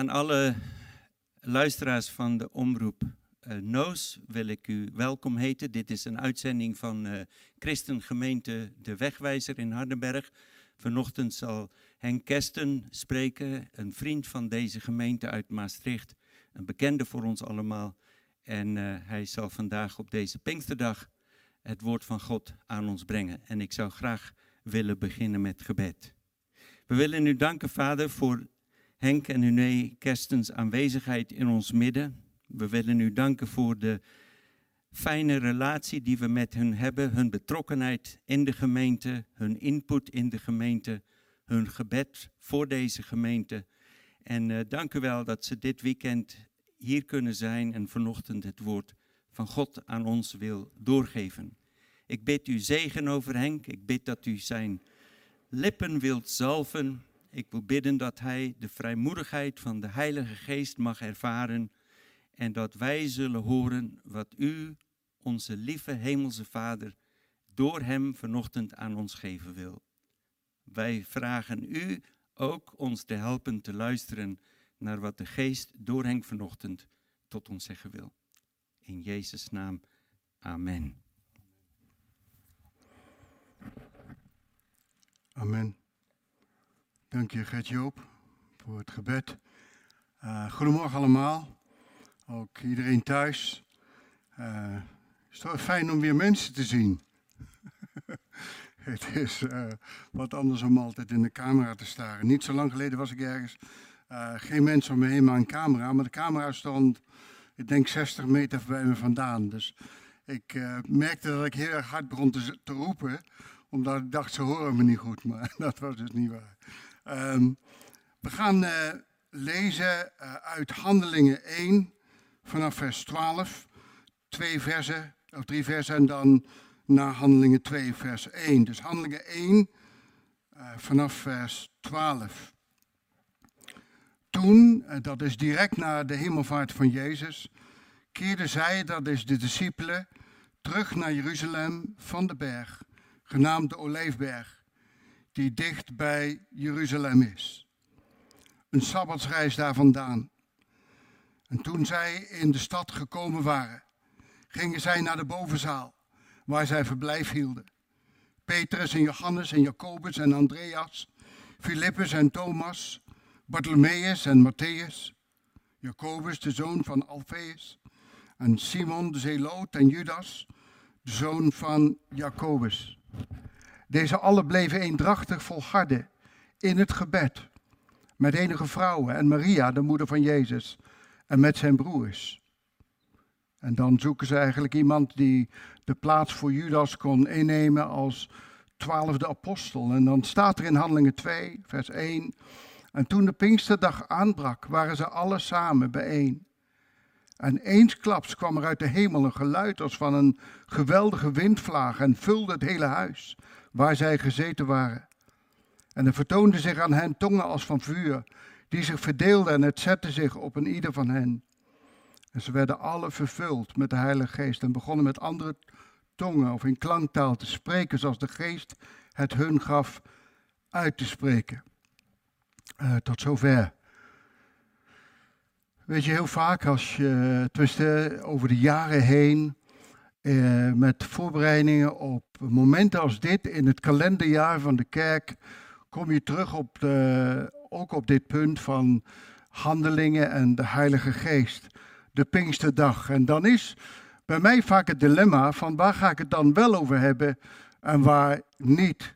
Aan alle luisteraars van de omroep uh, Noos wil ik u welkom heten. Dit is een uitzending van uh, Christengemeente De Wegwijzer in Hardenberg. Vanochtend zal Henk Kesten spreken, een vriend van deze gemeente uit Maastricht, een bekende voor ons allemaal. En uh, hij zal vandaag op deze Pinksterdag het woord van God aan ons brengen. En ik zou graag willen beginnen met gebed. We willen u danken, Vader, voor Henk en Uné Kerstens aanwezigheid in ons midden. We willen u danken voor de fijne relatie die we met hun hebben, hun betrokkenheid in de gemeente, hun input in de gemeente, hun gebed voor deze gemeente. En uh, dank u wel dat ze dit weekend hier kunnen zijn en vanochtend het woord van God aan ons wil doorgeven. Ik bid u zegen over Henk. Ik bid dat u zijn lippen wilt zalven. Ik wil bidden dat hij de vrijmoedigheid van de Heilige Geest mag ervaren en dat wij zullen horen wat u, onze lieve Hemelse Vader, door hem vanochtend aan ons geven wil. Wij vragen u ook ons te helpen te luisteren naar wat de Geest door Henk vanochtend tot ons zeggen wil. In Jezus' naam, amen. Amen. Dank je, Gert-Joop, voor het gebed. Uh, goedemorgen allemaal, ook iedereen thuis. Het is toch fijn om weer mensen te zien. het is uh, wat anders om altijd in de camera te staren. Niet zo lang geleden was ik ergens, geen mensen om me heen, maar een camera. Maar de camera stond, ik denk 60 meter bij me vandaan. Dus ik merkte dat ik heel erg hard begon te, te roepen omdat ik dacht, ze horen me niet goed, maar dat was dus niet waar. Um, we gaan uh, lezen uh, uit Handelingen 1 vanaf vers 12. Twee versen, of drie versen en dan naar Handelingen 2 vers 1. Dus Handelingen 1 uh, eh, vanaf vers 12. Toen, dat is direct na de hemelvaart van Jezus, keerden zij, dat is de discipelen, terug naar Jeruzalem van de berg genaamd de Olijfberg, die dicht bij Jeruzalem is. Een sabbatsreis daar vandaan. En toen zij in de stad gekomen waren, gingen zij naar de bovenzaal, waar zij verblijf hielden. Petrus en Johannes en Jacobus en Andreas, Filippus en Thomas, Bartholomeus en Matthäus, Jacobus de zoon van Alfeus, en Simon de Zeeloot en Judas, de zoon van Jacobus. Deze allen bleven eendrachtig volharden in het gebed. Met enige vrouwen en Maria, de moeder van Jezus, en met zijn broers. En dan zoeken ze eigenlijk iemand die de plaats voor Judas kon innemen als twaalfde apostel. En dan staat er in Handelingen 2, vers 1. En toen de Pinksterdag aanbrak, waren ze alle samen bijeen. En eensklaps kwam er uit de hemel een geluid als van een geweldige windvlaag en vulde het hele huis waar zij gezeten waren. En er vertoonde zich aan hen tongen als van vuur, die zich verdeelden en het zette zich op een ieder van hen. En ze werden alle vervuld met de Heilige Geest en begonnen met andere tongen of in klanktaal te spreken zoals de Geest het hun gaf uit te spreken. Uh, tot zover. Weet je, heel vaak als je, tenminste over de jaren heen, eh, met voorbereidingen op momenten als dit in het kalenderjaar van de kerk, kom je terug op ook op dit punt van handelingen en de Heilige Geest, de Pinksterdag. En dan is bij mij vaak het dilemma van waar ga ik het dan wel over hebben en waar niet.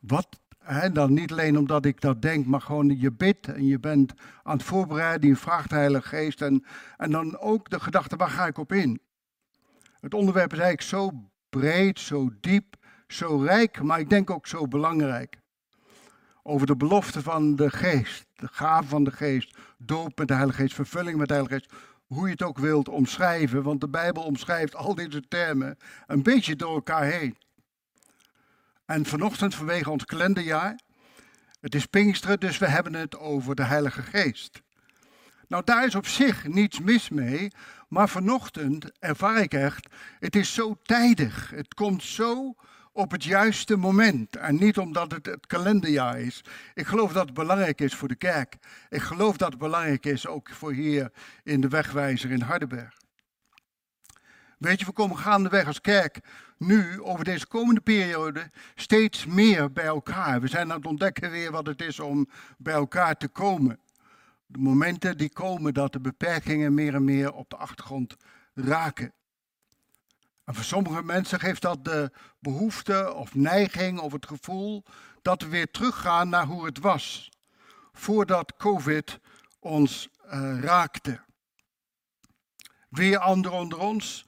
Wat en dan niet alleen omdat ik dat denk, maar gewoon je bidt en je bent aan het voorbereiden, je vraagt de Heilige Geest. En, en dan ook de gedachte, waar ga ik op in? Het onderwerp is eigenlijk zo breed, zo diep, zo rijk, maar ik denk ook zo belangrijk. Over de belofte van de geest, de gave van de geest, doop met de Heilige Geest, vervulling met de Heilige Geest. Hoe je het ook wilt omschrijven, want de Bijbel omschrijft al deze termen een beetje door elkaar heen. En vanochtend vanwege ons kalenderjaar, het is Pinksteren, dus we hebben het over de Heilige Geest. Nou, daar is op zich niets mis mee, maar vanochtend ervaar ik echt, het is zo tijdig. Het komt zo op het juiste moment. En niet omdat het het kalenderjaar is. Ik geloof dat het belangrijk is voor de kerk. Ik geloof dat het belangrijk is ook voor hier in de wegwijzer in Hardenberg. Weet je, we komen gaandeweg als kerk nu, over deze komende periode, steeds meer bij elkaar. We zijn aan het ontdekken weer wat het is om bij elkaar te komen. De momenten die komen dat de beperkingen meer en meer op de achtergrond raken. En voor sommige mensen geeft dat de behoefte of neiging of het gevoel dat we weer teruggaan naar hoe het was voordat COVID ons uh, raakte. Weer anderen onder ons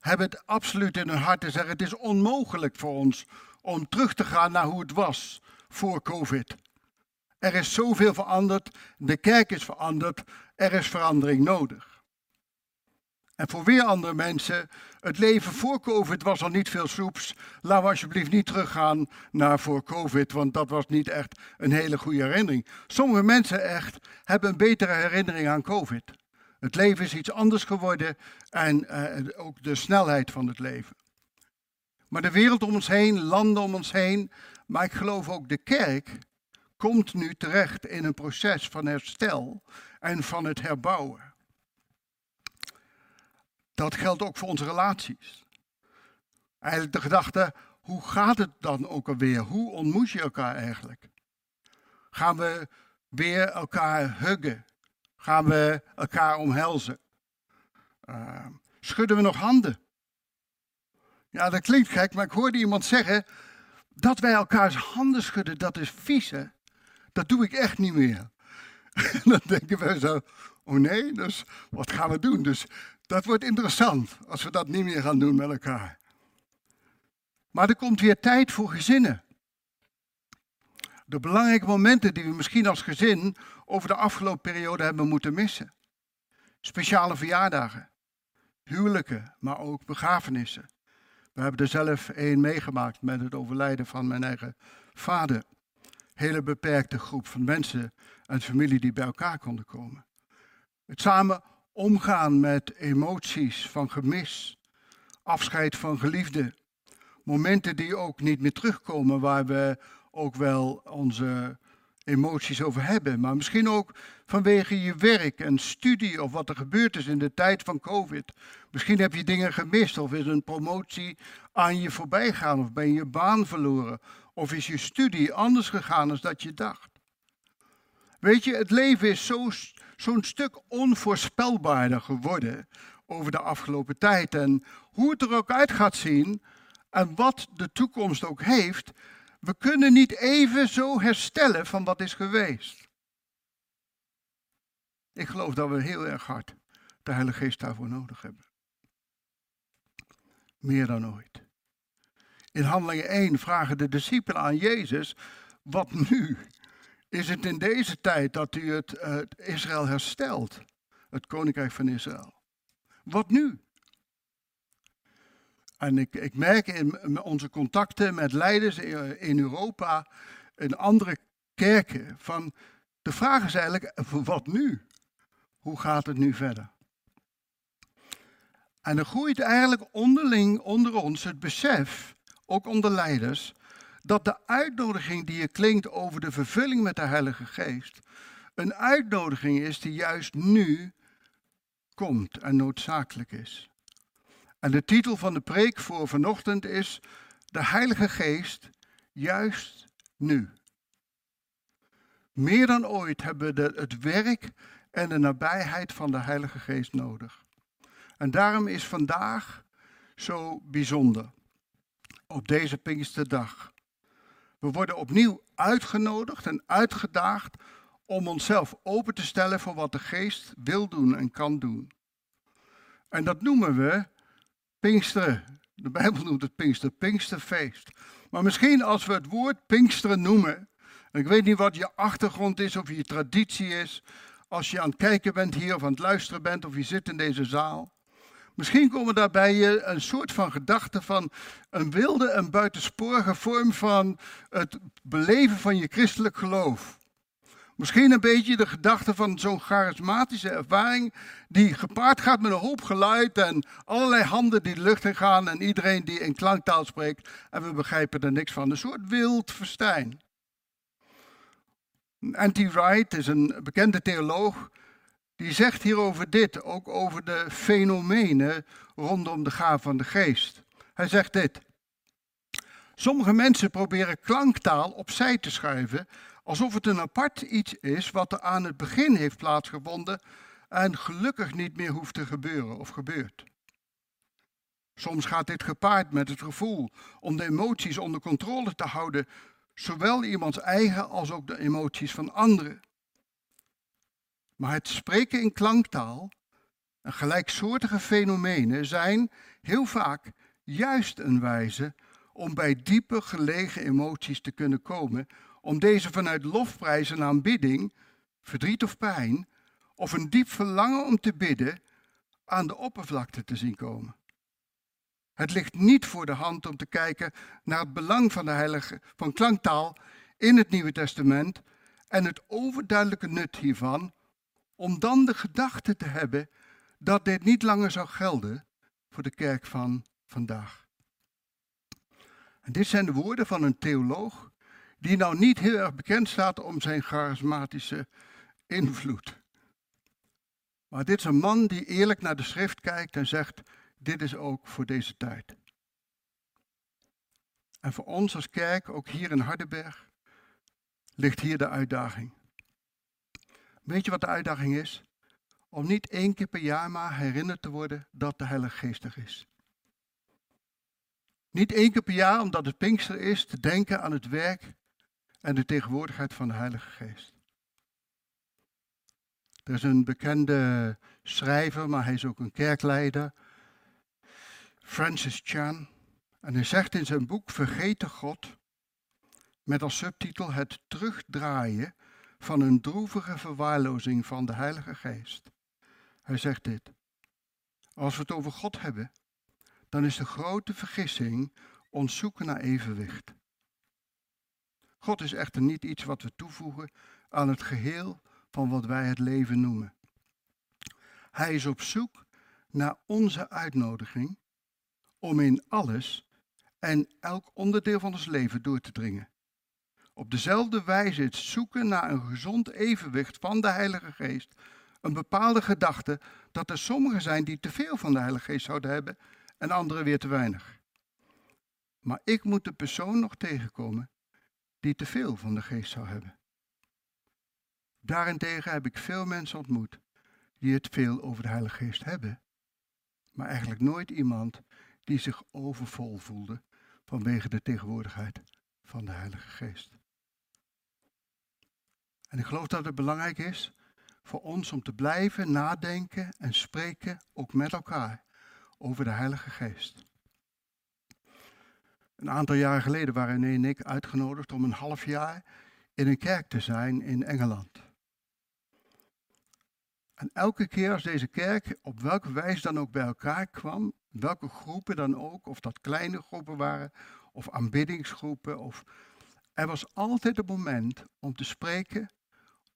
hebben het absoluut in hun hart te zeggen: het is onmogelijk voor ons om terug te gaan naar hoe het was voor COVID. Er is zoveel veranderd, de kerk is veranderd, er is verandering nodig. En voor weer andere mensen, het leven voor COVID was al niet veel soeps. Laten we alsjeblieft niet teruggaan naar voor COVID, want dat was niet echt een hele goede herinnering. Sommige mensen echt hebben een betere herinnering aan COVID. Het leven is iets anders geworden en uh, ook de snelheid van het leven. Maar de wereld om ons heen, landen om ons heen, maar ik geloof ook de kerk komt nu terecht in een proces van herstel en van het herbouwen. Dat geldt ook voor onze relaties. Eigenlijk de gedachte, hoe gaat het dan ook alweer? Hoe ontmoet je elkaar eigenlijk? Gaan we weer elkaar huggen? Gaan we elkaar omhelzen? Uh, schudden we nog handen? Ja, dat klinkt gek, maar ik hoorde iemand zeggen dat wij elkaars handen schudden, dat is vies, hè? Dat doe ik echt niet meer. dan denken we zo, oh nee, dus wat gaan we doen? Dus dat wordt interessant als we dat niet meer gaan doen met elkaar. Maar er komt weer tijd voor gezinnen. De belangrijke momenten die we misschien als gezin over de afgelopen periode hebben moeten missen. Speciale verjaardagen, huwelijken, maar ook begrafenissen. We hebben er zelf één meegemaakt met het overlijden van mijn eigen vader. Hele beperkte groep van mensen en familie die bij elkaar konden komen. Het samen omgaan met emoties van gemis, afscheid van geliefden, momenten die ook niet meer terugkomen, waar we ook wel onze emoties over hebben. Maar misschien ook vanwege je werk en studie of wat er gebeurd is in de tijd van COVID. Misschien heb je dingen gemist of is een promotie aan je voorbij gegaan of ben je baan verloren of is je studie anders gegaan dan dat je dacht. Weet je, het leven is zo'n zo stuk onvoorspelbaarder geworden over de afgelopen tijd. En hoe het er ook uit gaat zien en wat de toekomst ook heeft, we kunnen niet even zo herstellen van wat is geweest. Ik geloof dat we heel erg hard de Heilige Geest daarvoor nodig hebben. Meer dan ooit. In Handelingen 1 vragen de discipelen aan Jezus, wat nu? Is het in deze tijd dat u het, het Israël herstelt, het koninkrijk van Israël? Wat nu? En ik, ik merk in onze contacten met leiders in Europa en andere kerken van de vraag is eigenlijk, wat nu? Hoe gaat het nu verder? En er groeit eigenlijk onderling onder ons het besef, ook onder leiders, dat de uitnodiging die je klinkt over de vervulling met de Heilige Geest, een uitnodiging is die juist nu komt en noodzakelijk is. En de titel van de preek voor vanochtend is De Heilige Geest, juist nu. Meer dan ooit hebben we het werk en de nabijheid van de Heilige Geest nodig. En daarom is vandaag zo bijzonder. Op deze Pinksterdag. We worden opnieuw uitgenodigd en uitgedaagd om onszelf open te stellen voor wat de Geest wil doen en kan doen. En dat noemen we Pinksteren. De Bijbel noemt het Pinkster, Pinksterfeest. Maar misschien als we het woord Pinksteren noemen, en ik weet niet wat je achtergrond is of je traditie is, als je aan het kijken bent hier of aan het luisteren bent of je zit in deze zaal. Misschien komen daarbij een soort van gedachte van een wilde en buitensporige vorm van het beleven van je christelijk geloof. Misschien een beetje de gedachte van zo'n charismatische ervaring die gepaard gaat met een hoop geluid en allerlei handen die de lucht in gaan en iedereen die in klanktaal spreekt en we begrijpen er niks van. Een soort wild verstijn. Anti Wright is een bekende theoloog die zegt hierover dit, ook over de fenomenen rondom de gaaf van de geest. Hij zegt dit. Sommige mensen proberen klanktaal opzij te schuiven, alsof het een apart iets is wat er aan het begin heeft plaatsgevonden en gelukkig niet meer hoeft te gebeuren of gebeurt. Soms gaat dit gepaard met het gevoel om de emoties onder controle te houden, zowel iemands eigen als ook de emoties van anderen. Maar het spreken in klanktaal en gelijksoortige fenomenen zijn heel vaak juist een wijze om bij diepe gelegen emoties te kunnen komen, om deze vanuit lofprijs en aanbidding, verdriet of pijn, of een diep verlangen om te bidden, aan de oppervlakte te zien komen. Het ligt niet voor de hand om te kijken naar het belang van de heilige van klanktaal in het Nieuwe Testament en het overduidelijke nut hiervan, om dan de gedachte te hebben dat dit niet langer zou gelden voor de kerk van vandaag. En dit zijn de woorden van een theoloog die nou niet heel erg bekend staat om zijn charismatische invloed. Maar dit is een man die eerlijk naar de schrift kijkt en zegt, dit is ook voor deze tijd. En voor ons als kerk, ook hier in Hardenberg, ligt hier de uitdaging. Weet je wat de uitdaging is? Om niet één keer per jaar maar herinnerd te worden dat de Heilige Geestig is. Niet één keer per jaar, omdat het Pinkster is, te denken aan het werk en de tegenwoordigheid van de Heilige Geest. Er is een bekende schrijver, maar hij is ook een kerkleider, Francis Chan. En hij zegt in zijn boek Vergeten God, met als subtitel Het terugdraaien van een droevige verwaarlozing van de Heilige Geest. Hij zegt dit. Als we het over God hebben, dan is de grote vergissing ons zoeken naar evenwicht. God is echter niet iets wat we toevoegen aan het geheel van wat wij het leven noemen. Hij is op zoek naar onze uitnodiging om in alles en elk onderdeel van ons leven door te dringen. Op dezelfde wijze het zoeken naar een gezond evenwicht van de Heilige Geest, een bepaalde gedachte dat er sommigen zijn die te veel van de Heilige Geest zouden hebben en anderen weer te weinig. Maar ik moet de persoon nog tegenkomen die te veel van de geest zou hebben. Daarentegen heb ik veel mensen ontmoet die het veel over de Heilige Geest hebben, maar eigenlijk nooit iemand die zich overvol voelde vanwege de tegenwoordigheid van de Heilige Geest. En ik geloof dat het belangrijk is voor ons om te blijven nadenken en spreken, ook met elkaar, over de Heilige Geest. Een aantal jaren geleden waren René en ik uitgenodigd om een half jaar in een kerk te zijn in Engeland. En elke keer als deze kerk op welke wijze dan ook bij elkaar kwam, welke groepen dan ook, of dat kleine groepen waren, of aanbiddingsgroepen, of er was altijd een moment om te spreken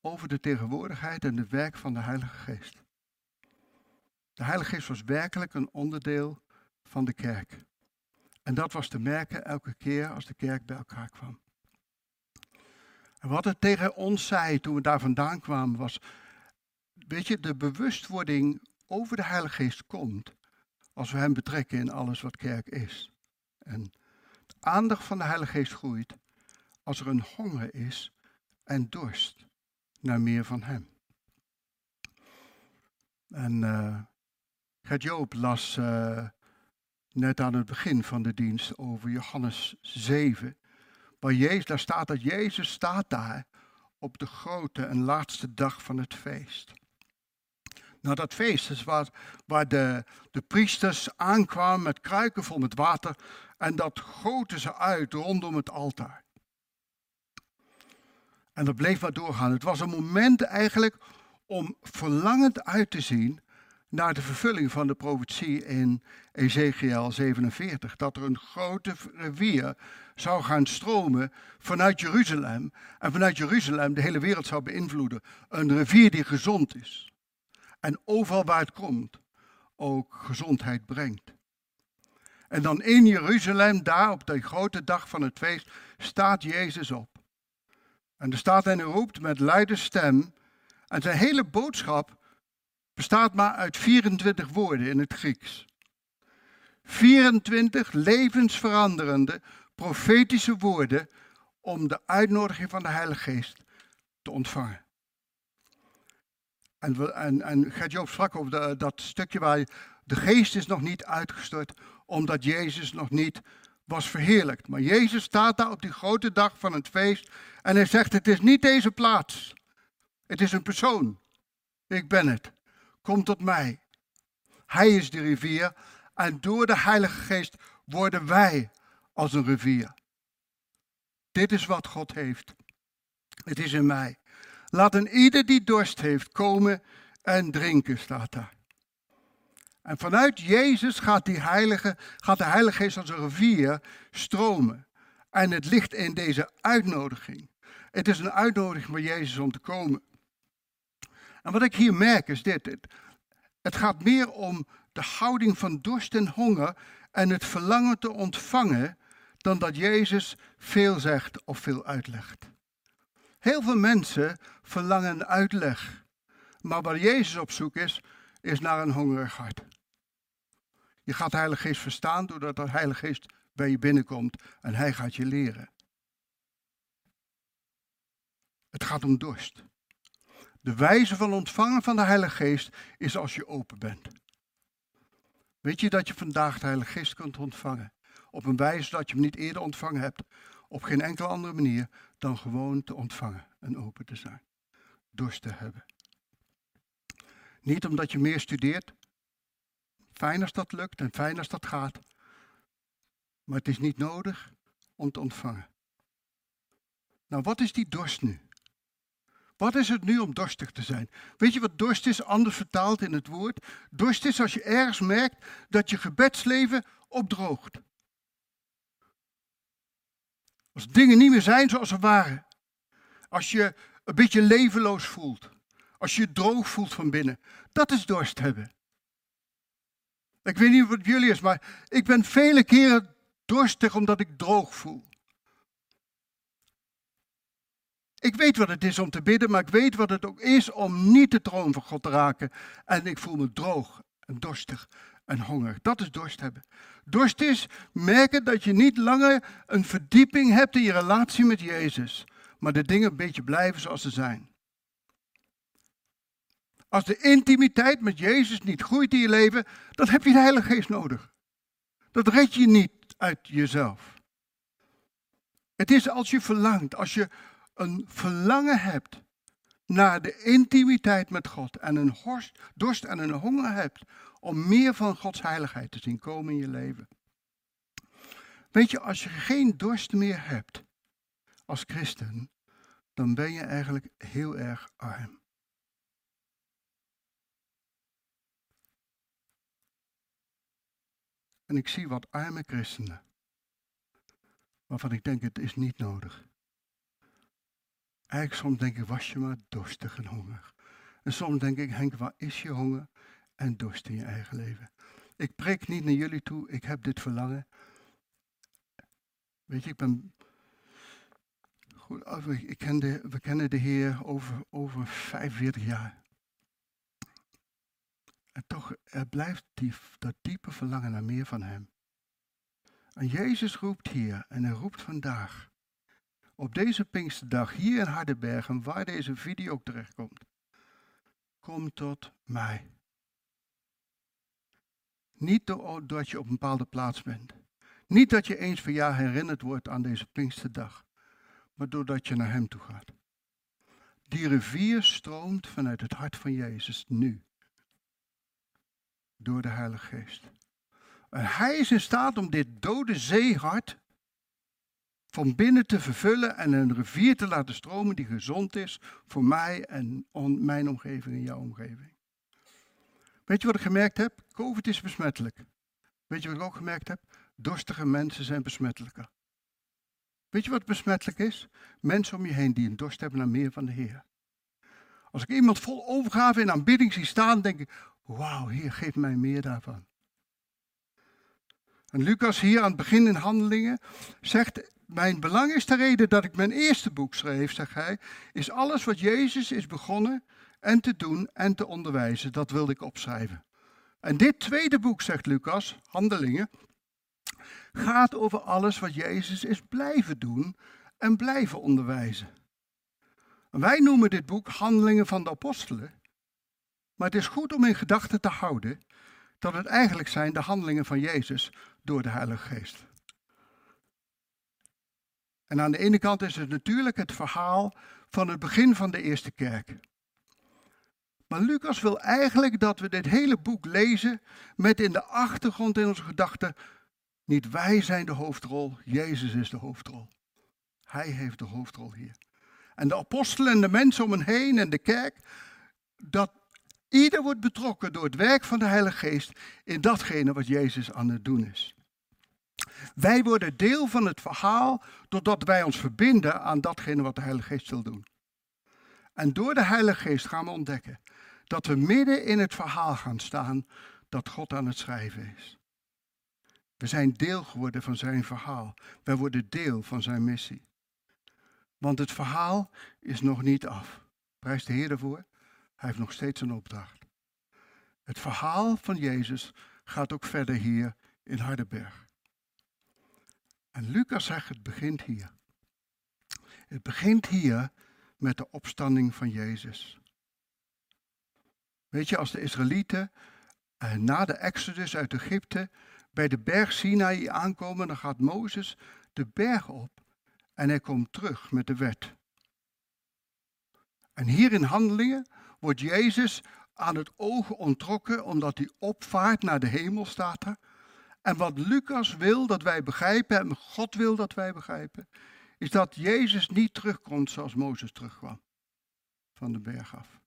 over de tegenwoordigheid en het werk van de Heilige Geest. De Heilige Geest was werkelijk een onderdeel van de kerk. En dat was te merken elke keer als de kerk bij elkaar kwam. En wat het tegen ons zei toen we daar vandaan kwamen was, weet je, de bewustwording over de Heilige Geest komt als we Hem betrekken in alles wat kerk is. En de aandacht van de Heilige Geest groeit als er een honger is en dorst naar meer van Hem. En uh, Gert Joop las uh, net aan het begin van de dienst over Johannes 7. Waar Jezus, daar staat dat Jezus staat daar op de grote en laatste dag van het feest. Nou, dat feest is waar, waar de, de priesters aankwamen met kruiken vol met water en dat goten ze uit rondom het altaar. En dat bleef maar doorgaan. Het was een moment eigenlijk om verlangend uit te zien naar de vervulling van de profetie in Ezekiel 47. Dat er een grote rivier zou gaan stromen vanuit Jeruzalem. En vanuit Jeruzalem de hele wereld zou beïnvloeden. Een rivier die gezond is. En overal waar het komt ook gezondheid brengt. En dan in Jeruzalem, daar op de grote dag van het feest, staat Jezus op. En er staat en roept met luide stem. En zijn hele boodschap bestaat maar uit 24 woorden in het Grieks. 24 levensveranderende profetische woorden om de uitnodiging van de Heilige Geest te ontvangen. En, en, en Gert-Joop sprak over dat stukje waar de geest is nog niet uitgestort, omdat Jezus nog niet was verheerlijkt. Maar Jezus staat daar op die grote dag van het feest en hij zegt, het is niet deze plaats. Het is een persoon. Ik ben het. Kom tot mij. Hij is de rivier en door de Heilige Geest worden wij als een rivier. Dit is wat God heeft. Het is in mij. Laat een ieder die dorst heeft komen en drinken, staat daar. En vanuit Jezus gaat, die heilige, gaat de Heilige Geest als een rivier stromen. En het ligt in deze uitnodiging. Het is een uitnodiging voor Jezus om te komen. En wat ik hier merk is dit. Het, het gaat meer om de houding van dorst en honger en het verlangen te ontvangen dan dat Jezus veel zegt of veel uitlegt. Heel veel mensen verlangen uitleg. Maar waar Jezus op zoek is, is naar een hongerig hart. Je gaat de Heilige Geest verstaan doordat de Heilige Geest bij je binnenkomt en Hij gaat je leren. Het gaat om dorst. De wijze van ontvangen van de Heilige Geest is als je open bent. Weet je dat je vandaag de Heilige Geest kunt ontvangen? Op een wijze dat je hem niet eerder ontvangen hebt. Op geen enkele andere manier dan gewoon te ontvangen en open te zijn. Dorst te hebben. Niet omdat je meer studeert. Fijn als dat lukt en fijn als dat gaat. Maar het is niet nodig om te ontvangen. Nou, wat is die dorst nu? Wat is het nu om dorstig te zijn? Weet je wat dorst is, anders vertaald in het woord? Dorst is als je ergens merkt dat je gebedsleven opdroogt. Als dingen niet meer zijn zoals ze waren. Als je een beetje levenloos voelt. Als je je droog voelt van binnen. Dat is dorst hebben. Ik weet niet wat jullie is, maar ik ben vele keren dorstig omdat ik droog voel. Ik weet wat het is om te bidden, maar ik weet wat het ook is om niet de troon van God te raken. En ik voel me droog en dorstig en honger. Dat is dorst hebben. Dorst is merken dat je niet langer een verdieping hebt in je relatie met Jezus, maar de dingen een beetje blijven zoals ze zijn. Als de intimiteit met Jezus niet groeit in je leven, dan heb je de Heilige Geest nodig. Dat red je niet uit jezelf. Het is als je verlangt, als je een verlangen hebt naar de intimiteit met God en een dorst en een honger hebt om meer van Gods heiligheid te zien komen in je leven. Weet je, als je geen dorst meer hebt als christen, dan ben je eigenlijk heel erg arm. En ik zie wat arme christenen, waarvan ik denk het is niet nodig. Eigenlijk soms denk ik, was je maar dorstig en honger. En soms denk ik, Henk, waar is je honger en dorst in je eigen leven? Ik preek niet naar jullie toe, ik heb dit verlangen. Weet je, ik ben. Goed, ik ken de, we kennen de Heer over, over 45 jaar. En toch, er blijft die, dat diepe verlangen naar meer van Hem. En Jezus roept hier en hij roept vandaag op deze Pinksterdag hier in Hardenbergen, waar deze video ook terechtkomt. Kom tot mij. Niet doordat je op een bepaalde plaats bent. Niet dat je eens per jaar herinnerd wordt aan deze Pinksterdag, maar doordat je naar Hem toe gaat. Die rivier stroomt vanuit het hart van Jezus nu. Door de Heilige Geest. En Hij is in staat om dit dode zeehart van binnen te vervullen en een rivier te laten stromen die gezond is voor mij en mijn omgeving en jouw omgeving. Weet je wat ik gemerkt heb? COVID is besmettelijk. Weet je wat ik ook gemerkt heb? Dorstige mensen zijn besmettelijker. Weet je wat besmettelijk is? Mensen om je heen die een dorst hebben naar meer van de Heer. Als ik iemand vol overgave en aanbidding zie staan, denk ik, wauw, Heer, geef mij meer daarvan. En Lucas hier aan het begin in Handelingen zegt, mijn belangrijkste reden dat ik mijn eerste boek schreef, zegt hij, is alles wat Jezus is begonnen en te doen en te onderwijzen. Dat wilde ik opschrijven. En dit tweede boek, zegt Lucas, Handelingen, gaat over alles wat Jezus is blijven doen en blijven onderwijzen. En wij noemen dit boek Handelingen van de Apostelen. Maar het is goed om in gedachten te houden dat het eigenlijk zijn de handelingen van Jezus door de Heilige Geest. En aan de ene kant is het natuurlijk het verhaal van het begin van de eerste kerk. Maar Lucas wil eigenlijk dat we dit hele boek lezen met in de achtergrond in onze gedachten, niet wij zijn de hoofdrol, Jezus is de hoofdrol. Hij heeft de hoofdrol hier. En de apostelen en de mensen om hen heen en de kerk, dat ieder wordt betrokken door het werk van de Heilige Geest in datgene wat Jezus aan het doen is. Wij worden deel van het verhaal doordat wij ons verbinden aan datgene wat de Heilige Geest wil doen. En door de Heilige Geest gaan we ontdekken dat we midden in het verhaal gaan staan dat God aan het schrijven is. We zijn deel geworden van zijn verhaal. Wij worden deel van zijn missie. Want het verhaal is nog niet af. Prijs de Heer ervoor. Hij heeft nog steeds een opdracht. Het verhaal van Jezus gaat ook verder hier in Hardenberg. En Lucas zegt, het begint hier. Het begint hier met de opstanding van Jezus. Weet je, als de Israëlieten eh, na de Exodus uit Egypte bij de berg Sinai aankomen, dan gaat Mozes de berg op en hij komt terug met de wet. En hier in Handelingen wordt Jezus aan het oog ontrokken omdat hij opvaart naar de hemel staat er. En wat Lucas wil dat wij begrijpen en God wil dat wij begrijpen, is dat Jezus niet terugkomt zoals Mozes terugkwam van de berg af.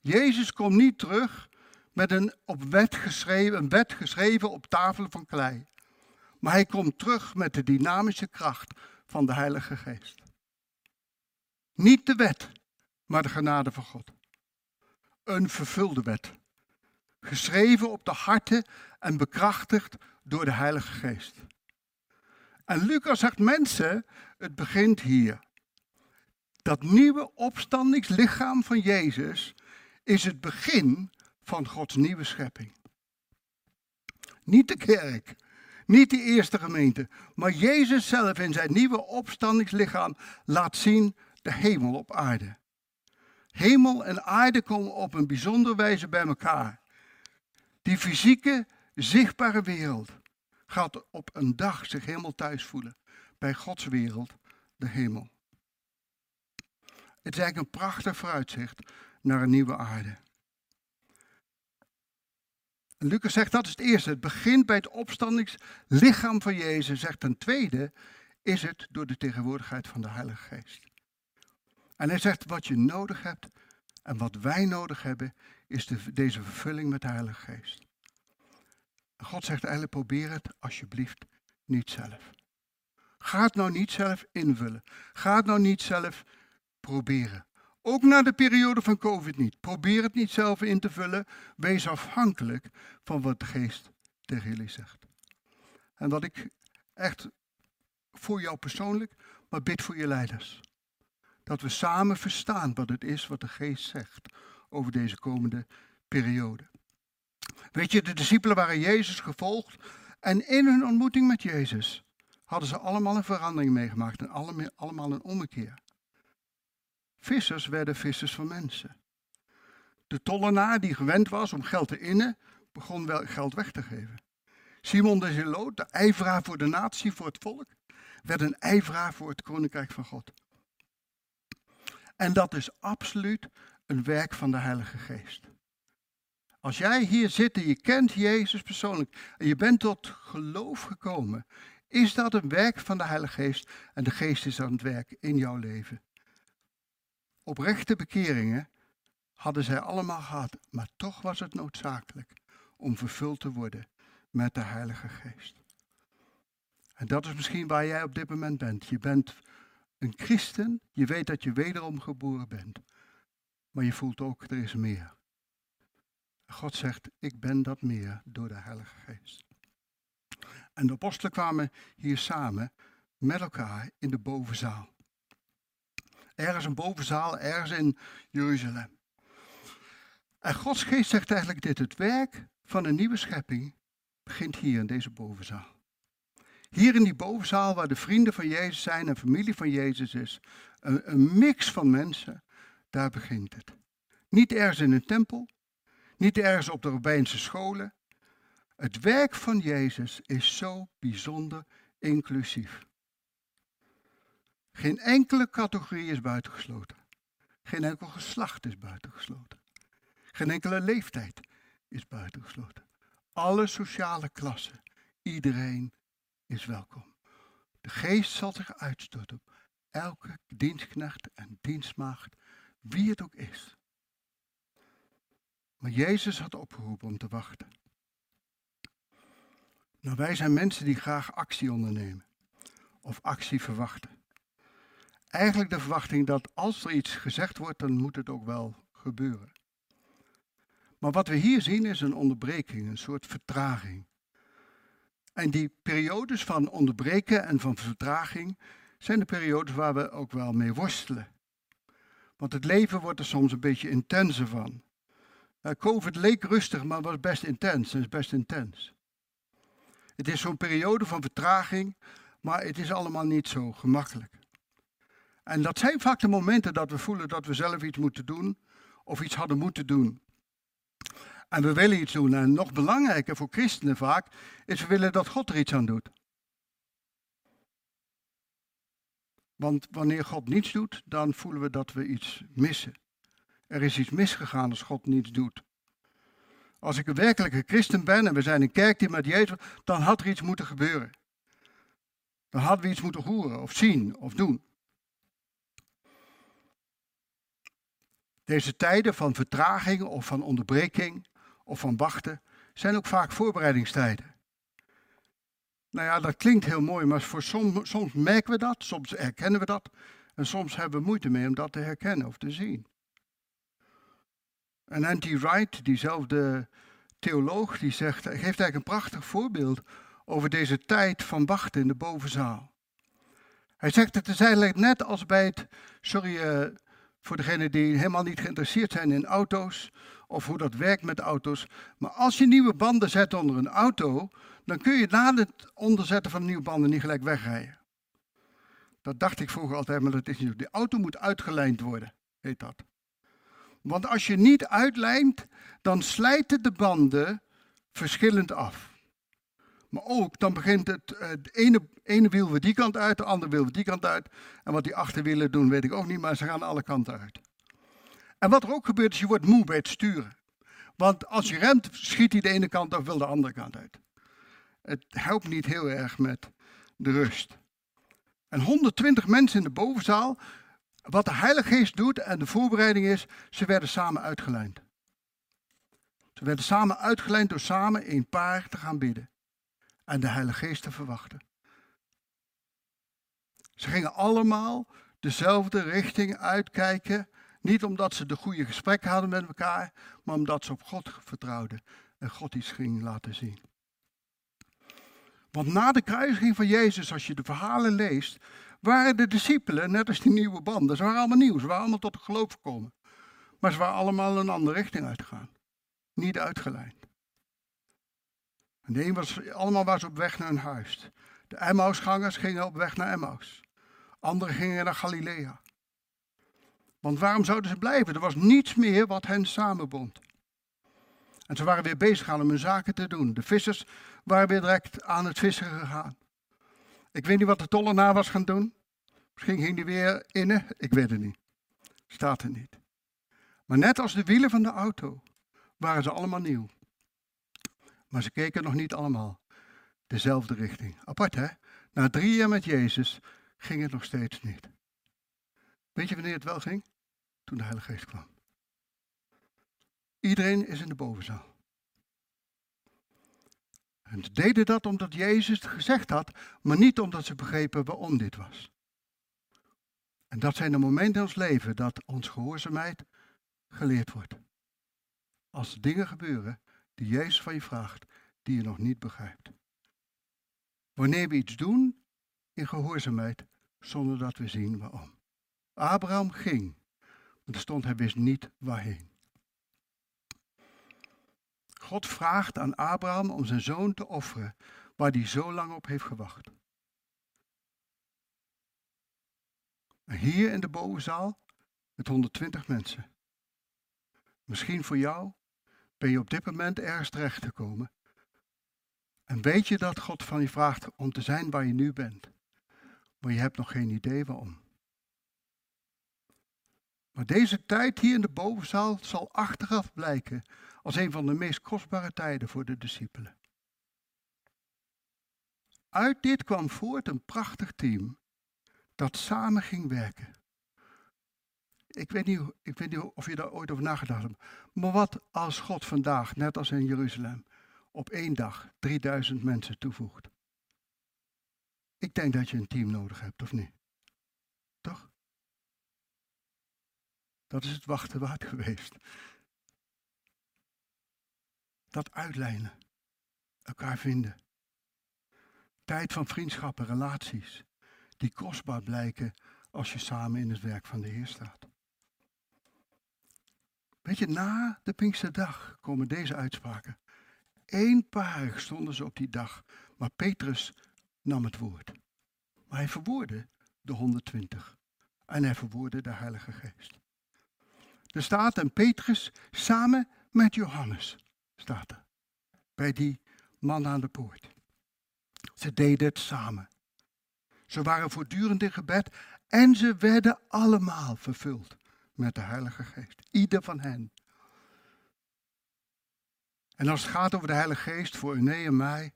Jezus komt niet terug met een op wet geschreven, een wet geschreven op tafel van klei. Maar hij komt terug met de dynamische kracht van de Heilige Geest. Niet de wet, maar de genade van God. Een vervulde wet. Geschreven op de harten en bekrachtigd door de Heilige Geest. En Lucas zegt mensen, het begint hier. Dat nieuwe opstandingslichaam van Jezus is het begin van Gods nieuwe schepping. Niet de kerk, niet de eerste gemeente, maar Jezus zelf in zijn nieuwe opstandingslichaam laat zien de hemel op aarde. Hemel en aarde komen op een bijzondere wijze bij elkaar. Die fysieke, zichtbare wereld gaat op een dag zich helemaal thuis voelen bij Gods wereld, de hemel. Het is eigenlijk een prachtig vooruitzicht naar een nieuwe aarde. Lucas zegt dat is het eerste. Het begint bij het opstandingslichaam van Jezus. Zegt ten tweede is het door de tegenwoordigheid van de Heilige Geest. En hij zegt wat je nodig hebt en wat wij nodig hebben is de, deze vervulling met de Heilige Geest. God zegt eigenlijk probeer het alsjeblieft niet zelf. Ga het nou niet zelf invullen. Ga het nou niet zelf proberen. Ook na de periode van COVID niet. Probeer het niet zelf in te vullen. Wees afhankelijk van wat de geest tegen jullie zegt. En wat ik echt voor jou persoonlijk, maar bid voor je leiders. Dat we samen verstaan wat het is wat de geest zegt over deze komende periode. Weet je, de discipelen waren Jezus gevolgd en in hun ontmoeting met Jezus hadden ze allemaal een verandering meegemaakt en allemaal een ommekeer. Vissers werden vissers van mensen. De tollenaar die gewend was om geld te innen, begon wel geld weg te geven. Simon de Zeloot, de ijveraar voor de natie, voor het volk, werd een ijveraar voor het koninkrijk van God. En dat is absoluut een werk van de Heilige Geest. Als jij hier zit en je kent Jezus persoonlijk en je bent tot geloof gekomen, is dat een werk van de Heilige Geest en de Geest is aan het werk in jouw leven oprechte bekeringen hadden zij allemaal gehad, maar toch was het noodzakelijk om vervuld te worden met de Heilige Geest. En dat is misschien waar jij op dit moment bent. Je bent een christen, je weet dat je wederom geboren bent, maar je voelt ook, er is meer. God zegt, ik ben dat meer door de Heilige Geest. En de apostelen kwamen hier samen met elkaar in de bovenzaal. Ergens een bovenzaal, ergens in Jeruzalem. En Gods geest zegt eigenlijk dit, het werk van een nieuwe schepping begint hier in deze bovenzaal. Hier in die bovenzaal waar de vrienden van Jezus zijn en familie van Jezus is, een, mix van mensen, daar begint het. Niet ergens in een tempel, niet ergens op de Robijnse scholen. Het werk van Jezus is zo bijzonder inclusief. Geen enkele categorie is buitengesloten. Geen enkel geslacht is buitengesloten. Geen enkele leeftijd is buitengesloten. Alle sociale klassen, iedereen is welkom. De geest zal zich uitstorten op elke dienstknecht en dienstmaagd, wie het ook is. Maar Jezus had opgeroepen om te wachten. Nou, wij zijn mensen die graag actie ondernemen of actie verwachten. Eigenlijk de verwachting dat als er iets gezegd wordt, dan moet het ook wel gebeuren. Maar wat we hier zien is een onderbreking, een soort vertraging. En die periodes van onderbreken en van vertraging zijn de periodes waar we ook wel mee worstelen. Want het leven wordt er soms een beetje intenser van. COVID leek rustig, maar was best intens. Het is best intens. Het is zo'n periode van vertraging, maar het is allemaal niet zo gemakkelijk. En dat zijn vaak de momenten dat we voelen dat we zelf iets moeten doen of iets hadden moeten doen. En we willen iets doen. En nog belangrijker voor christenen vaak is we willen dat God er iets aan doet. Want wanneer God niets doet, dan voelen we dat we iets missen. Er is iets misgegaan als God niets doet. Als ik een werkelijke christen ben en we zijn een kerk die met Jezus, dan had er iets moeten gebeuren. Dan hadden we iets moeten horen of zien of doen. Deze tijden van vertraging of van onderbreking of van wachten zijn ook vaak voorbereidingstijden. Nou ja, dat klinkt heel mooi, maar voor soms, merken we dat, soms herkennen we dat en soms hebben we moeite mee om dat te herkennen of te zien. En Andy Wright, diezelfde theoloog, die zegt, geeft eigenlijk een prachtig voorbeeld over deze tijd van wachten in de bovenzaal. Hij zegt, het eigenlijk net als bij het, sorry uh, voor degenen die helemaal niet geïnteresseerd zijn in auto's of hoe dat werkt met auto's, maar als je nieuwe banden zet onder een auto, dan kun je na het onderzetten van nieuwe banden niet gelijk wegrijden. Dat dacht ik vroeger altijd, maar dat is niet zo. De auto moet uitgelijnd worden, heet dat. Want als je niet uitlijnt, dan slijten de banden verschillend af. Maar ook, dan begint het, het eh, ene, ene wiel weer die kant uit, de andere wiel weer die kant uit. En wat die achterwielen doen, weet ik ook niet, maar ze gaan alle kanten uit. En wat er ook gebeurt, is je wordt moe bij het sturen. Want als je remt, schiet hij de ene kant af, wil de andere kant uit. Het helpt niet heel erg met de rust. En 120 mensen in de bovenzaal wat de Heilige Geest doet en de voorbereiding is, ze werden samen uitgelijnd. Ze werden samen uitgelijnd door samen in paar te gaan bidden en de Heilige Geest te verwachten. Ze gingen allemaal dezelfde richting uitkijken, niet omdat ze de goede gesprekken hadden met elkaar, maar omdat ze op God vertrouwden en God iets ging laten zien. Want na de kruisiging van Jezus, als je de verhalen leest, waren de discipelen, net als die nieuwe banden, ze waren allemaal nieuw, ze waren allemaal tot het geloof gekomen. Maar ze waren allemaal een andere richting uitgegaan. Niet uitgeleid. En de een was, allemaal was op weg naar een huis. De Emmausgangers gingen op weg naar Emmaus. Anderen gingen naar Galilea. Want waarom zouden ze blijven? Er was niets meer wat hen samenbond. En ze waren weer bezig aan om hun zaken te doen. De vissers waren weer direct aan het vissen gegaan. Ik weet niet wat de tollenaar was gaan doen. Misschien ging hij weer innen. Ik weet het niet. Staat er niet. Maar net als de wielen van de auto waren ze allemaal nieuw. Maar ze keken nog niet allemaal dezelfde richting. Apart hè? Na drie jaar met Jezus ging het nog steeds niet. Weet je wanneer het wel ging? Toen de Heilige Geest kwam. Iedereen is in de bovenzaal. En ze deden dat omdat Jezus het gezegd had, maar niet omdat ze begrepen waarom dit was. En dat zijn de momenten in ons leven dat ons gehoorzaamheid geleerd wordt. Als er dingen gebeuren die Jezus van je vraagt, die je nog niet begrijpt. Wanneer we iets doen in gehoorzaamheid, zonder dat we zien waarom. Abraham ging, maar er stond hij wist niet waarheen. God vraagt aan Abraham om zijn zoon te offeren, waar hij zo lang op heeft gewacht. Hier in de bovenzaal met 120 mensen. Misschien voor jou ben je op dit moment ergens terecht gekomen. En weet je dat God van je vraagt om te zijn waar je nu bent. Maar je hebt nog geen idee waarom. Maar deze tijd hier in de bovenzaal zal achteraf blijken als een van de meest kostbare tijden voor de discipelen. Uit dit kwam voort een prachtig team dat samen ging werken. Ik weet, niet, ik weet of je daar ooit over nagedacht hebt. Maar wat als God vandaag, net als in Jeruzalem, op één dag 3000 mensen toevoegt? Ik denk dat je een team nodig hebt, of niet? Toch? Dat is het wachten waard geweest. Dat uitlijnen. Elkaar vinden. Tijd van vriendschappen, relaties. Die kostbaar blijken als je samen in het werk van de Heer staat. Weet je, na de Pinksterdag komen deze uitspraken. Eenparig stonden ze op die dag, maar Petrus nam het woord. Maar hij verwoordde de 120 en hij verwoordde de Heilige Geest. Er staat en Petrus samen met Johannes, staat er, bij die man aan de poort. Ze deden het samen. Ze waren voortdurend in gebed en ze werden allemaal vervuld met de Heilige Geest. Ieder van hen. En als het gaat over de Heilige Geest voor Uné en mij,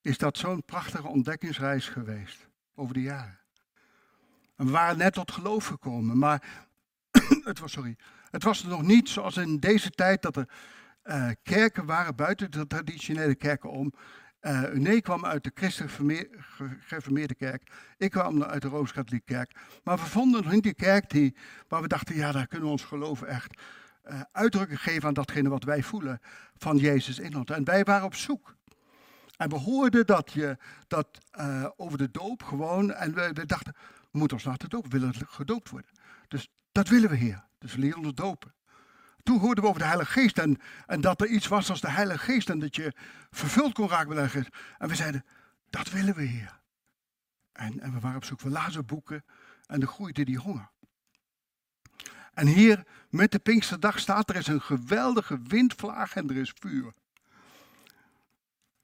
is dat zo'n prachtige ontdekkingsreis geweest over de jaren. En we waren net tot geloof gekomen, maar het was, sorry, het was nog niet zoals in deze tijd dat er uh, kerken waren buiten de traditionele kerken om. Uh, kwam uit de christelijk gereformeerde kerk. Ik kwam uit de Rooms-Katholieke kerk. Maar we vonden nog niet die kerk die, waar we dachten, ja, daar kunnen we ons geloof echt uh, geven aan datgene wat wij voelen van Jezus in ons. En wij waren op zoek. En we hoorden dat je dat over de doop gewoon, en we, we dachten, we moeten ons laten dopen, we willen gedoopt worden. Dat willen we, Heer. Dus leren ons dopen. Toen hoorden we over de Heilige Geest en, en dat er iets was als de Heilige Geest en dat je vervuld kon raken met de Heilige Geest. En we zeiden, dat willen we, Heer. En, en we waren op zoek, we lazen boeken en er groeide die honger. En hier met de Pinksterdag staat er is een geweldige windvlaag en er is vuur.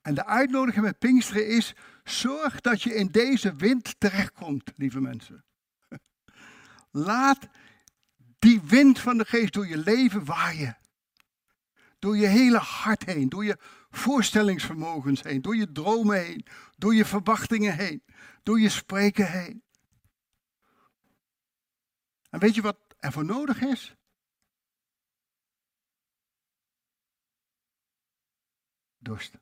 En de uitnodiging met Pinksteren is, zorg dat je in deze wind terechtkomt, lieve mensen. Laat die wind van de geest door je leven waaien. Door je hele hart heen, door je voorstellingsvermogens heen, door je dromen heen, door je verwachtingen heen, door je spreken heen. En weet je wat er voor nodig is? Dorst.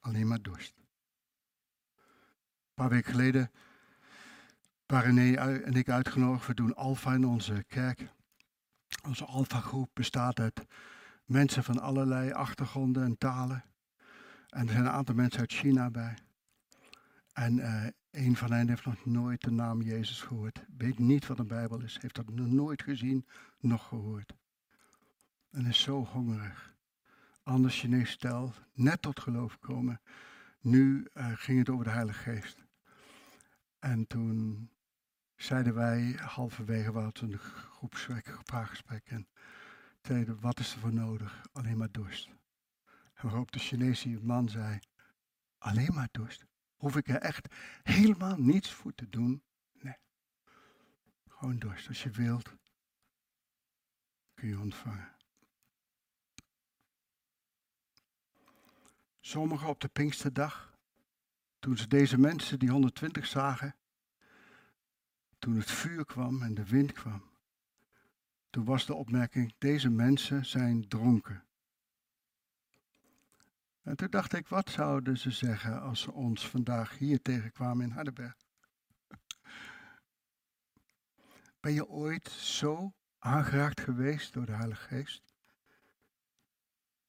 Alleen maar dorst. Een paar weken geleden René en ik uitgenodigd. We doen Alpha in onze kerk. Onze Alpha-groep bestaat uit mensen van allerlei achtergronden en talen. En er zijn een aantal mensen uit China bij. En uh, een van hen heeft nog nooit de naam Jezus gehoord. Weet niet wat een Bijbel is. Heeft dat nog nooit gezien, nog gehoord. En is zo hongerig. Anders Chinees stel, net tot geloof komen. Nu uh, ging het over de Heilige Geest. En toen zeiden wij halverwege, wat een groepsgesprek. En zeiden, wat is er voor nodig? Alleen maar dorst. En waarop de Chinese man zei, alleen maar dorst. Hoef ik er echt helemaal niets voor te doen? Nee. Gewoon dorst. Als je wilt, kun je ontvangen. Sommigen op de Pinksterdag, toen ze deze mensen, die 120 zagen, toen het vuur kwam en de wind kwam, Toen was de opmerking, deze mensen zijn dronken. En toen dacht ik, wat zouden ze zeggen als ze ons vandaag hier tegenkwamen in Hardenberg? Ben je ooit zo aangeraakt geweest door de Heilige Geest?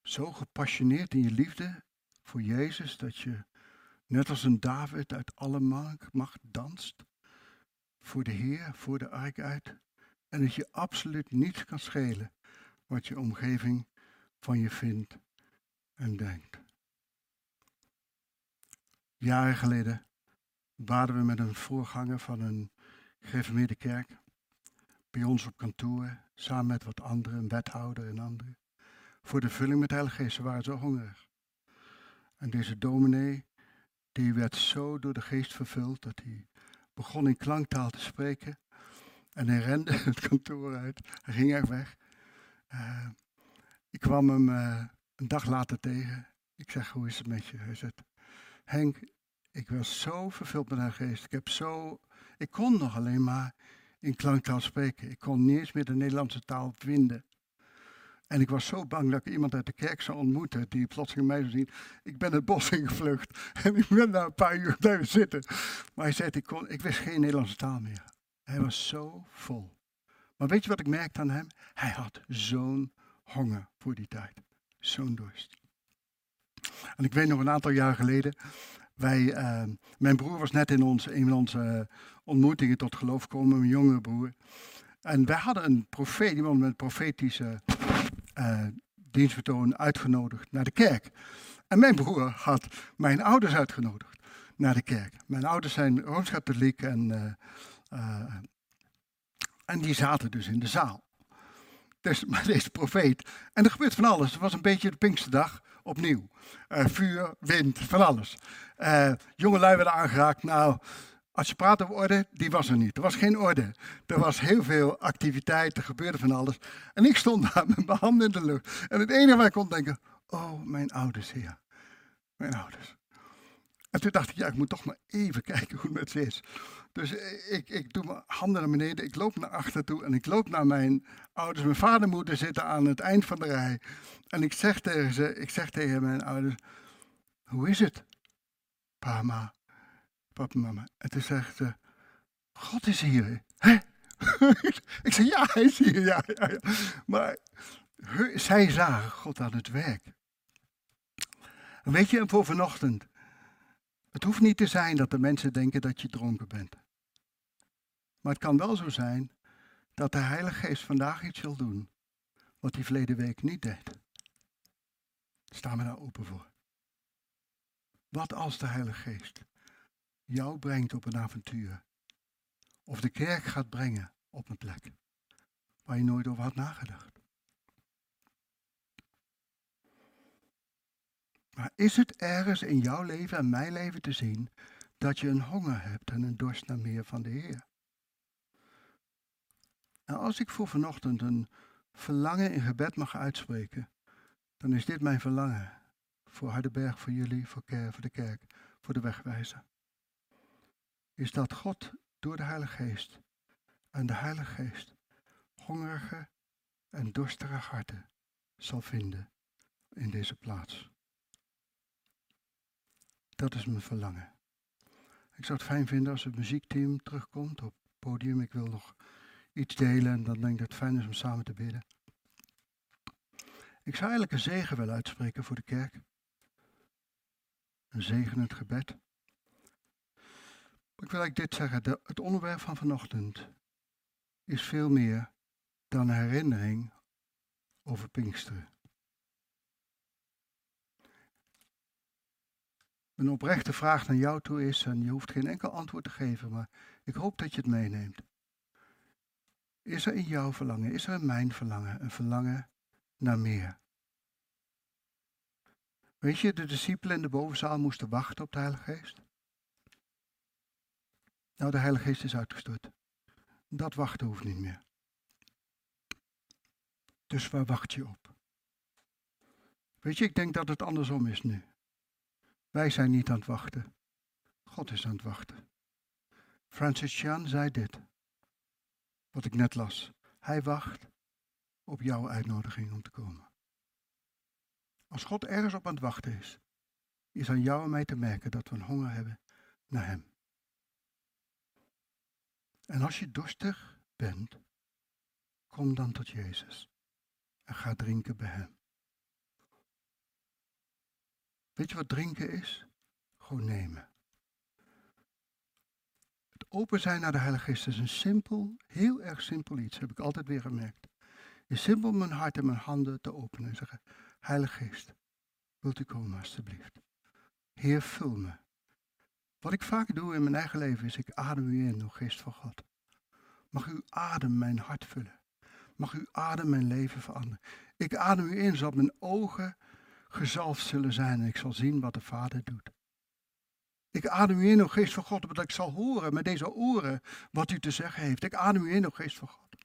Zo gepassioneerd in je liefde voor Jezus dat je net als een David uit alle macht danst voor de Heer, voor de ark uit. En dat je absoluut niets kan schelen wat je omgeving van je vindt en denkt. Jaren geleden baden we met een voorganger van een gereformeerde kerk. Bij ons op kantoor, samen met wat anderen, een wethouder en anderen. Voor de vulling met de Heilige Geest, ze waren zo hongerig. En deze dominee, die werd zo door de geest vervuld dat hij begon in klanktaal te spreken. En hij rende het kantoor uit. Hij ging er weg. Uh, ik kwam hem uh, een dag later tegen. Ik zeg, hoe is het met je? Hij zegt, Henk, ik was zo vervuld met haar geest. Ik heb zo, ik kon nog alleen maar in klanktaal spreken. Ik kon niet eens meer de Nederlandse taal vinden. En ik was zo bang dat ik iemand uit de kerk zou ontmoeten die plotseling mij zou zien. Ik ben het bos ingevlucht en ik ben daar een paar uur blijven zitten. Maar hij zei, ik, kon, ik wist geen Nederlandse taal meer. Hij was zo vol. Maar weet je wat ik merkte aan hem? Hij had zo'n honger voor die tijd. Zo'n dorst. En ik weet nog een aantal jaar geleden, wij, uh, mijn broer was net in ons, een van onze ontmoetingen tot geloof gekomen, mijn jongere broer. En wij hadden een profeet, iemand met profetische uh, dienstvertoon uitgenodigd naar de kerk. En mijn broer had mijn ouders uitgenodigd naar de kerk. Mijn ouders zijn rooms-katholiek en, uh, en die zaten dus in de zaal. Dus, maar deze profeet. En er gebeurt van alles. Het was een beetje de Pinksterdag opnieuw. vuur, wind, van alles. jongelui werden aangeraakt. Nou, als je praat over orde, die was er niet. Er was geen orde. Er was heel veel activiteit, er gebeurde van alles. En ik stond daar met mijn handen in de lucht. En het enige waar ik kon denken, oh, mijn ouders, heer. Mijn ouders. En toen dacht ik, ja, ik moet toch maar even kijken hoe het ze is. Dus ik, ik doe mijn handen naar beneden, ik loop naar achter toe en ik loop naar mijn ouders. Mijn vader en moeder zitten aan het eind van de rij. En ik zeg tegen ze, ik zeg tegen mijn ouders, hoe is het? Pa, papa mama. En toen zegt ze, God is hier. Hè? ik zei, ja, hij is hier. Ja, ja, ja. Maar zij zagen God aan het werk. Weet je, voor vanochtend. Het hoeft niet te zijn dat de mensen denken dat je dronken bent. Maar het kan wel zo zijn dat de Heilige Geest vandaag iets wil doen. Wat hij verleden week niet deed. Staan we daar open voor. Wat als de Heilige Geest jou brengt op een avontuur. Of de kerk gaat brengen op een plek waar je nooit over had nagedacht. Maar is het ergens in jouw leven en mijn leven te zien dat je een honger hebt en een dorst naar meer van de Heer? En als ik voor vanochtend een verlangen in gebed mag uitspreken, dan is dit mijn verlangen voor Hardenberg, voor jullie, voor, voor de kerk, voor de wegwijzer is dat God door de Heilige Geest en de Heilige Geest hongerige en dorstige harten zal vinden in deze plaats. Dat is mijn verlangen. Ik zou het fijn vinden als het muziekteam terugkomt op het podium. Ik wil nog iets delen en dan denk ik dat het fijn is om samen te bidden. Ik zou eigenlijk een zegen willen uitspreken voor de kerk. Een zegenend gebed. Ik wil eigenlijk dit zeggen. het onderwerp van vanochtend is veel meer dan een herinnering over Pinksteren. Een oprechte vraag naar jou toe is, en je hoeft geen enkel antwoord te geven, maar ik hoop dat je het meeneemt. Is er in jouw verlangen, is er in mijn verlangen, een verlangen naar meer? Weet je, de discipelen in de bovenzaal moesten wachten op de Heilige Geest. Nou, de Heilige Geest is uitgestort. Dat wachten hoeft niet meer. Dus waar wacht je op? Weet je, ik denk dat het andersom is nu. Wij zijn niet aan het wachten. God is aan het wachten. Francis Chan zei dit. Wat ik net las. Hij wacht op jouw uitnodiging om te komen. Als God ergens op aan het wachten is, is aan jou en mij te merken dat we een honger hebben naar Hem. En als je dorstig bent, kom dan tot Jezus en ga drinken bij Hem. Weet je wat drinken is? Gewoon nemen. Het open zijn naar de Heilige Geest is een simpel, heel erg simpel iets, heb ik altijd weer gemerkt. Is simpel mijn hart en mijn handen te openen en zeggen, Heilige Geest, wilt u komen alstublieft? Heer, vul me. Wat ik vaak doe in mijn eigen leven is, ik adem u in, o Geest van God. Mag uw adem mijn hart vullen. Mag uw adem mijn leven veranderen. Ik adem u in, zodat mijn ogen gezalfd zullen zijn en ik zal zien wat de Vader doet. Ik adem u in, o Geest van God, omdat ik zal horen met deze oren wat u te zeggen heeft. Ik adem u in, o Geest van God.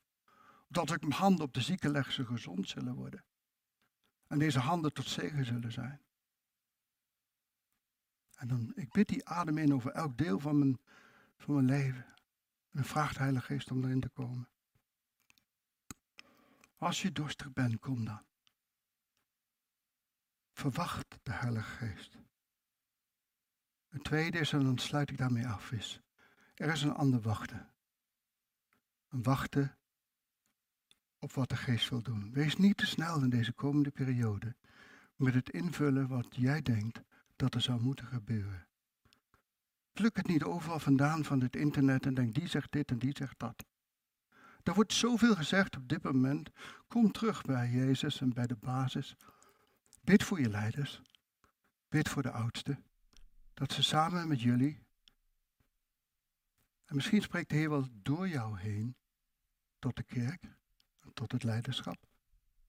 Dat ik mijn handen op de zieken leg, ze gezond zullen worden. En deze handen tot zegen zullen zijn. En dan, ik bid die adem in over elk deel van mijn, van mijn leven. En dan vraagt de Heilige Geest om erin te komen. Als je dorstig bent, kom dan. Verwacht de Heilige Geest. Het tweede is, en dan sluit ik daarmee af, is er is een ander wachten. Een wachten op wat de Geest wil doen. Wees niet te snel in deze komende periode met het invullen wat jij denkt dat er zou moeten gebeuren. Pluk het niet overal vandaan van het internet en denk die zegt dit en die zegt dat. Er wordt zoveel gezegd op dit moment. Kom terug bij Jezus en bij de basis. Bid voor je leiders. Bid voor de oudsten. Dat ze samen met jullie. En misschien spreekt de Heer wel door jou heen. Tot de kerk. En tot het leiderschap.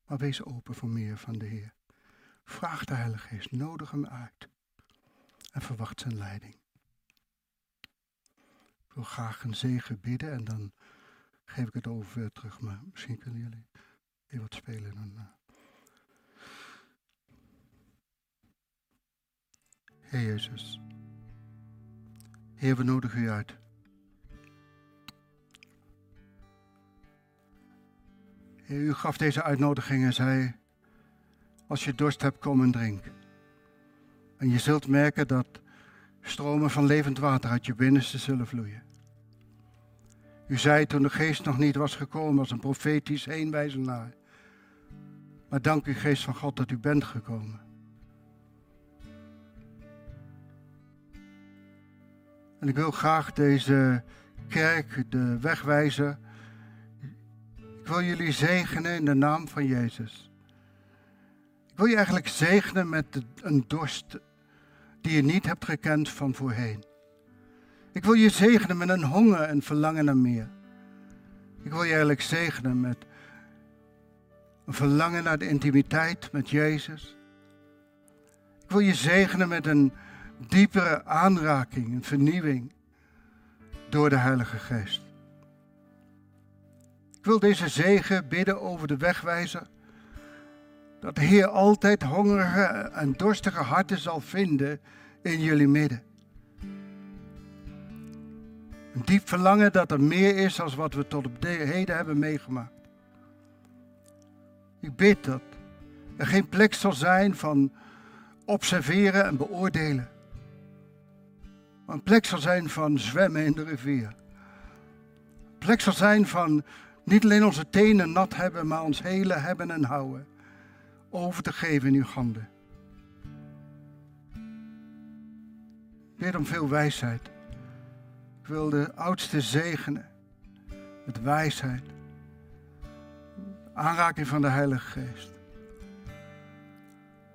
Maar wees open voor meer van de Heer. Vraag de Heilige Geest. Nodig hem uit. En verwacht zijn leiding. Ik wil graag een zegen bidden en dan geef ik het over terug. Maar misschien kunnen jullie even wat spelen. Dan, uh. Heer Jezus. Heer, we nodigen u uit. U gaf deze uitnodiging en zei, als je dorst hebt, kom en drink. En je zult merken dat stromen van levend water uit je binnenste zullen vloeien. U zei toen de geest nog niet was gekomen als een profetisch heenwijzenaar. Maar dank u, geest van God, dat u bent gekomen. En ik wil graag deze kerk, de wegwijzer, ik wil jullie zegenen in de naam van Jezus. Ik wil je eigenlijk zegenen met een dorst die je niet hebt gekend van voorheen. Ik wil je zegenen met een honger en verlangen naar meer. Ik wil je eigenlijk zegenen met een verlangen naar de intimiteit met Jezus. Ik wil je zegenen met een diepere aanraking, een vernieuwing door de Heilige Geest. Ik wil deze zegen bidden over de wegwijzer. Dat de Heer altijd hongerige en dorstige harten zal vinden in jullie midden. Een diep verlangen dat er meer is dan wat we tot op de heden hebben meegemaakt. Ik bid dat er geen plek zal zijn van observeren en beoordelen. Maar een plek zal zijn van zwemmen in de rivier. Een plek zal zijn van niet alleen onze tenen nat hebben, maar ons hele hebben en houden over te geven in uw handen. Ik bid om veel wijsheid. Ik wil de oudste zegenen met wijsheid. Aanraking van de Heilige Geest.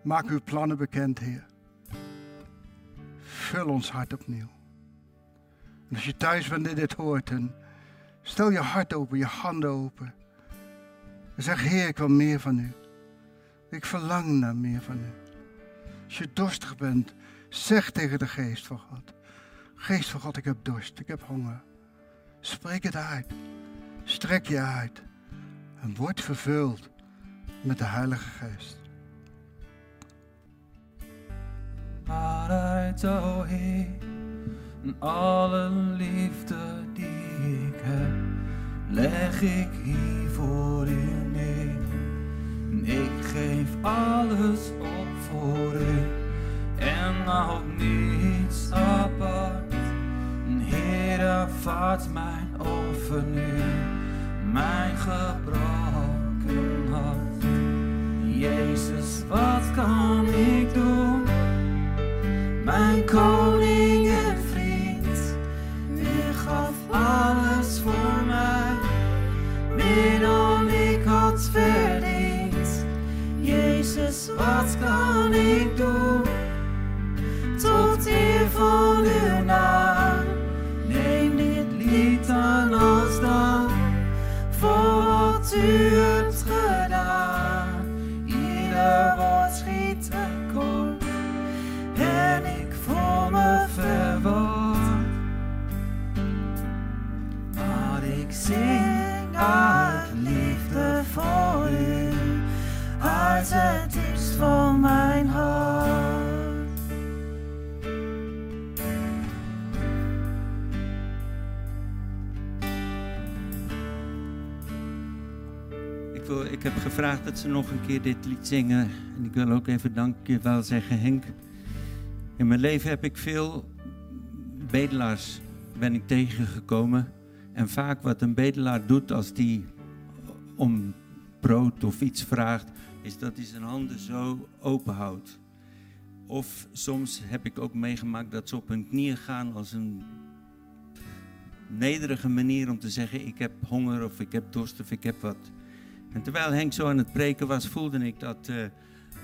Maak uw plannen bekend, Heer. Vul ons hart opnieuw. En als je thuis bent en dit hoort, en stel je hart open, je handen open. En zeg, Heer, ik wil meer van u. Ik verlang naar meer van u. Als je dorstig bent, zeg tegen de geest van God. Geest van God, ik heb dorst, ik heb honger. Spreek het uit. Strek je uit. En word vervuld met de Heilige Geest. Waarheid, o Heer, alle liefde die ik heb, leg ik hier voor u neer. Ik geef alles op voor u en ook niets apart. Heer, ervaart mijn offer nu, mijn gebroken hart. Jezus, wat kan ik doen? Mijn koning Jezus, gevraagd dat ze nog een keer dit lied zingen. En ik wil ook even dankjewel zeggen, Henk. In mijn leven heb ik veel bedelaars ben ik tegengekomen. En vaak wat een bedelaar doet als die om brood of iets vraagt, is dat hij zijn handen zo open houdt. Of soms heb ik ook meegemaakt dat ze op hun knieën gaan als een nederige manier om te zeggen: Ik heb honger of ik heb dorst of ik heb wat. En terwijl Henk zo aan het preken was, voelde ik dat eh,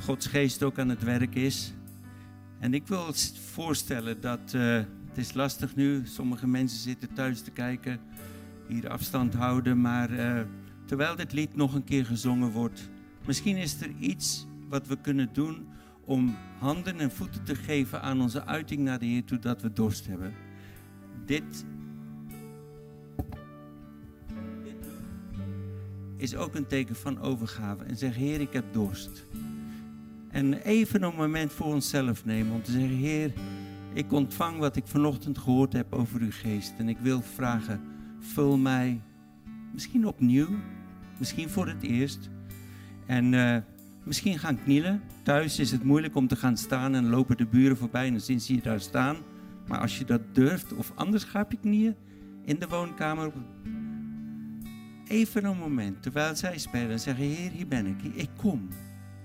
Gods geest ook aan het werk is. En ik wil voorstellen dat eh, het is lastig nu. Sommige mensen zitten thuis te kijken, hier afstand houden. Maar eh, terwijl dit lied nog een keer gezongen wordt, misschien is er iets wat we kunnen doen om handen en voeten te geven aan onze uiting naar de Heer toe dat we dorst hebben. Dit is ook een teken van overgave. En zeg, Heer, ik heb dorst. En even een moment voor onszelf nemen om te zeggen, Heer, ik ontvang wat ik vanochtend gehoord heb over uw geest. En ik wil vragen, vul mij misschien opnieuw, misschien voor het eerst. En eh, misschien gaan knielen. Thuis is het moeilijk om te gaan staan en lopen de buren voorbij en zien ze je daar staan. Maar als je dat durft, of anders ga je knieën in de woonkamer, even een moment, terwijl zij spelen en zeggen, Heer, hier ben ik, ik kom,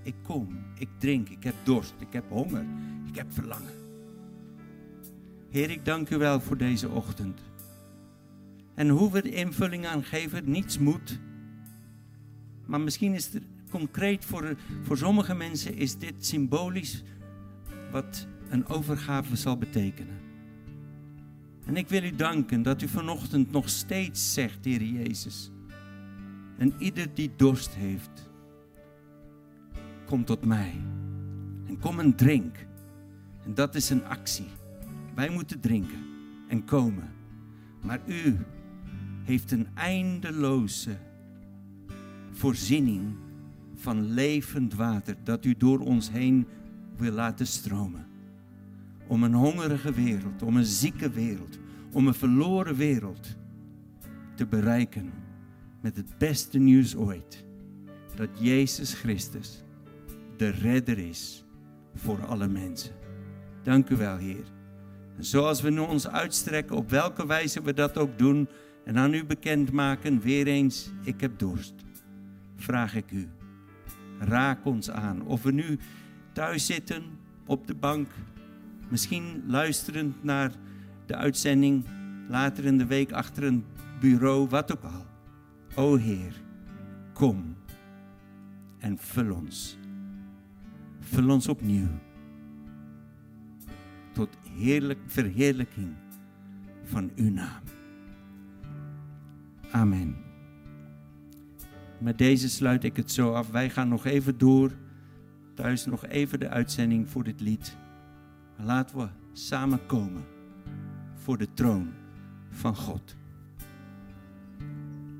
ik kom, ik drink, ik heb dorst, ik heb honger, ik heb verlangen. Heer, ik dank u wel voor deze ochtend. En hoe we de invulling aan geven, niets moet. Maar misschien is het concreet voor, voor sommige mensen is dit symbolisch wat een overgave zal betekenen. En ik wil u danken dat u vanochtend nog steeds zegt, Heer Jezus. En ieder die dorst heeft, kom tot mij. En kom en drink. En dat is een actie. Wij moeten drinken en komen. Maar u heeft een eindeloze voorziening van levend water dat u door ons heen wil laten stromen. Om een hongerige wereld, om een zieke wereld, om een verloren wereld te bereiken met het beste nieuws ooit. Dat Jezus Christus de redder is voor alle mensen. Dank u wel, Heer. En zoals we nu ons uitstrekken, op welke wijze we dat ook doen en aan u bekendmaken, weer eens, ik heb dorst. Vraag ik u, raak ons aan. Of we nu thuis zitten, op de bank, misschien luisterend naar de uitzending, later in de week achter een bureau, wat ook al. O Heer, kom en vul ons. Vul ons opnieuw. Tot heerlijk, verheerlijking van uw naam. Amen. Met deze sluit ik het zo af. Wij gaan nog even door. Thuis nog even de uitzending voor dit lied. Laten we samen komen voor de troon van God.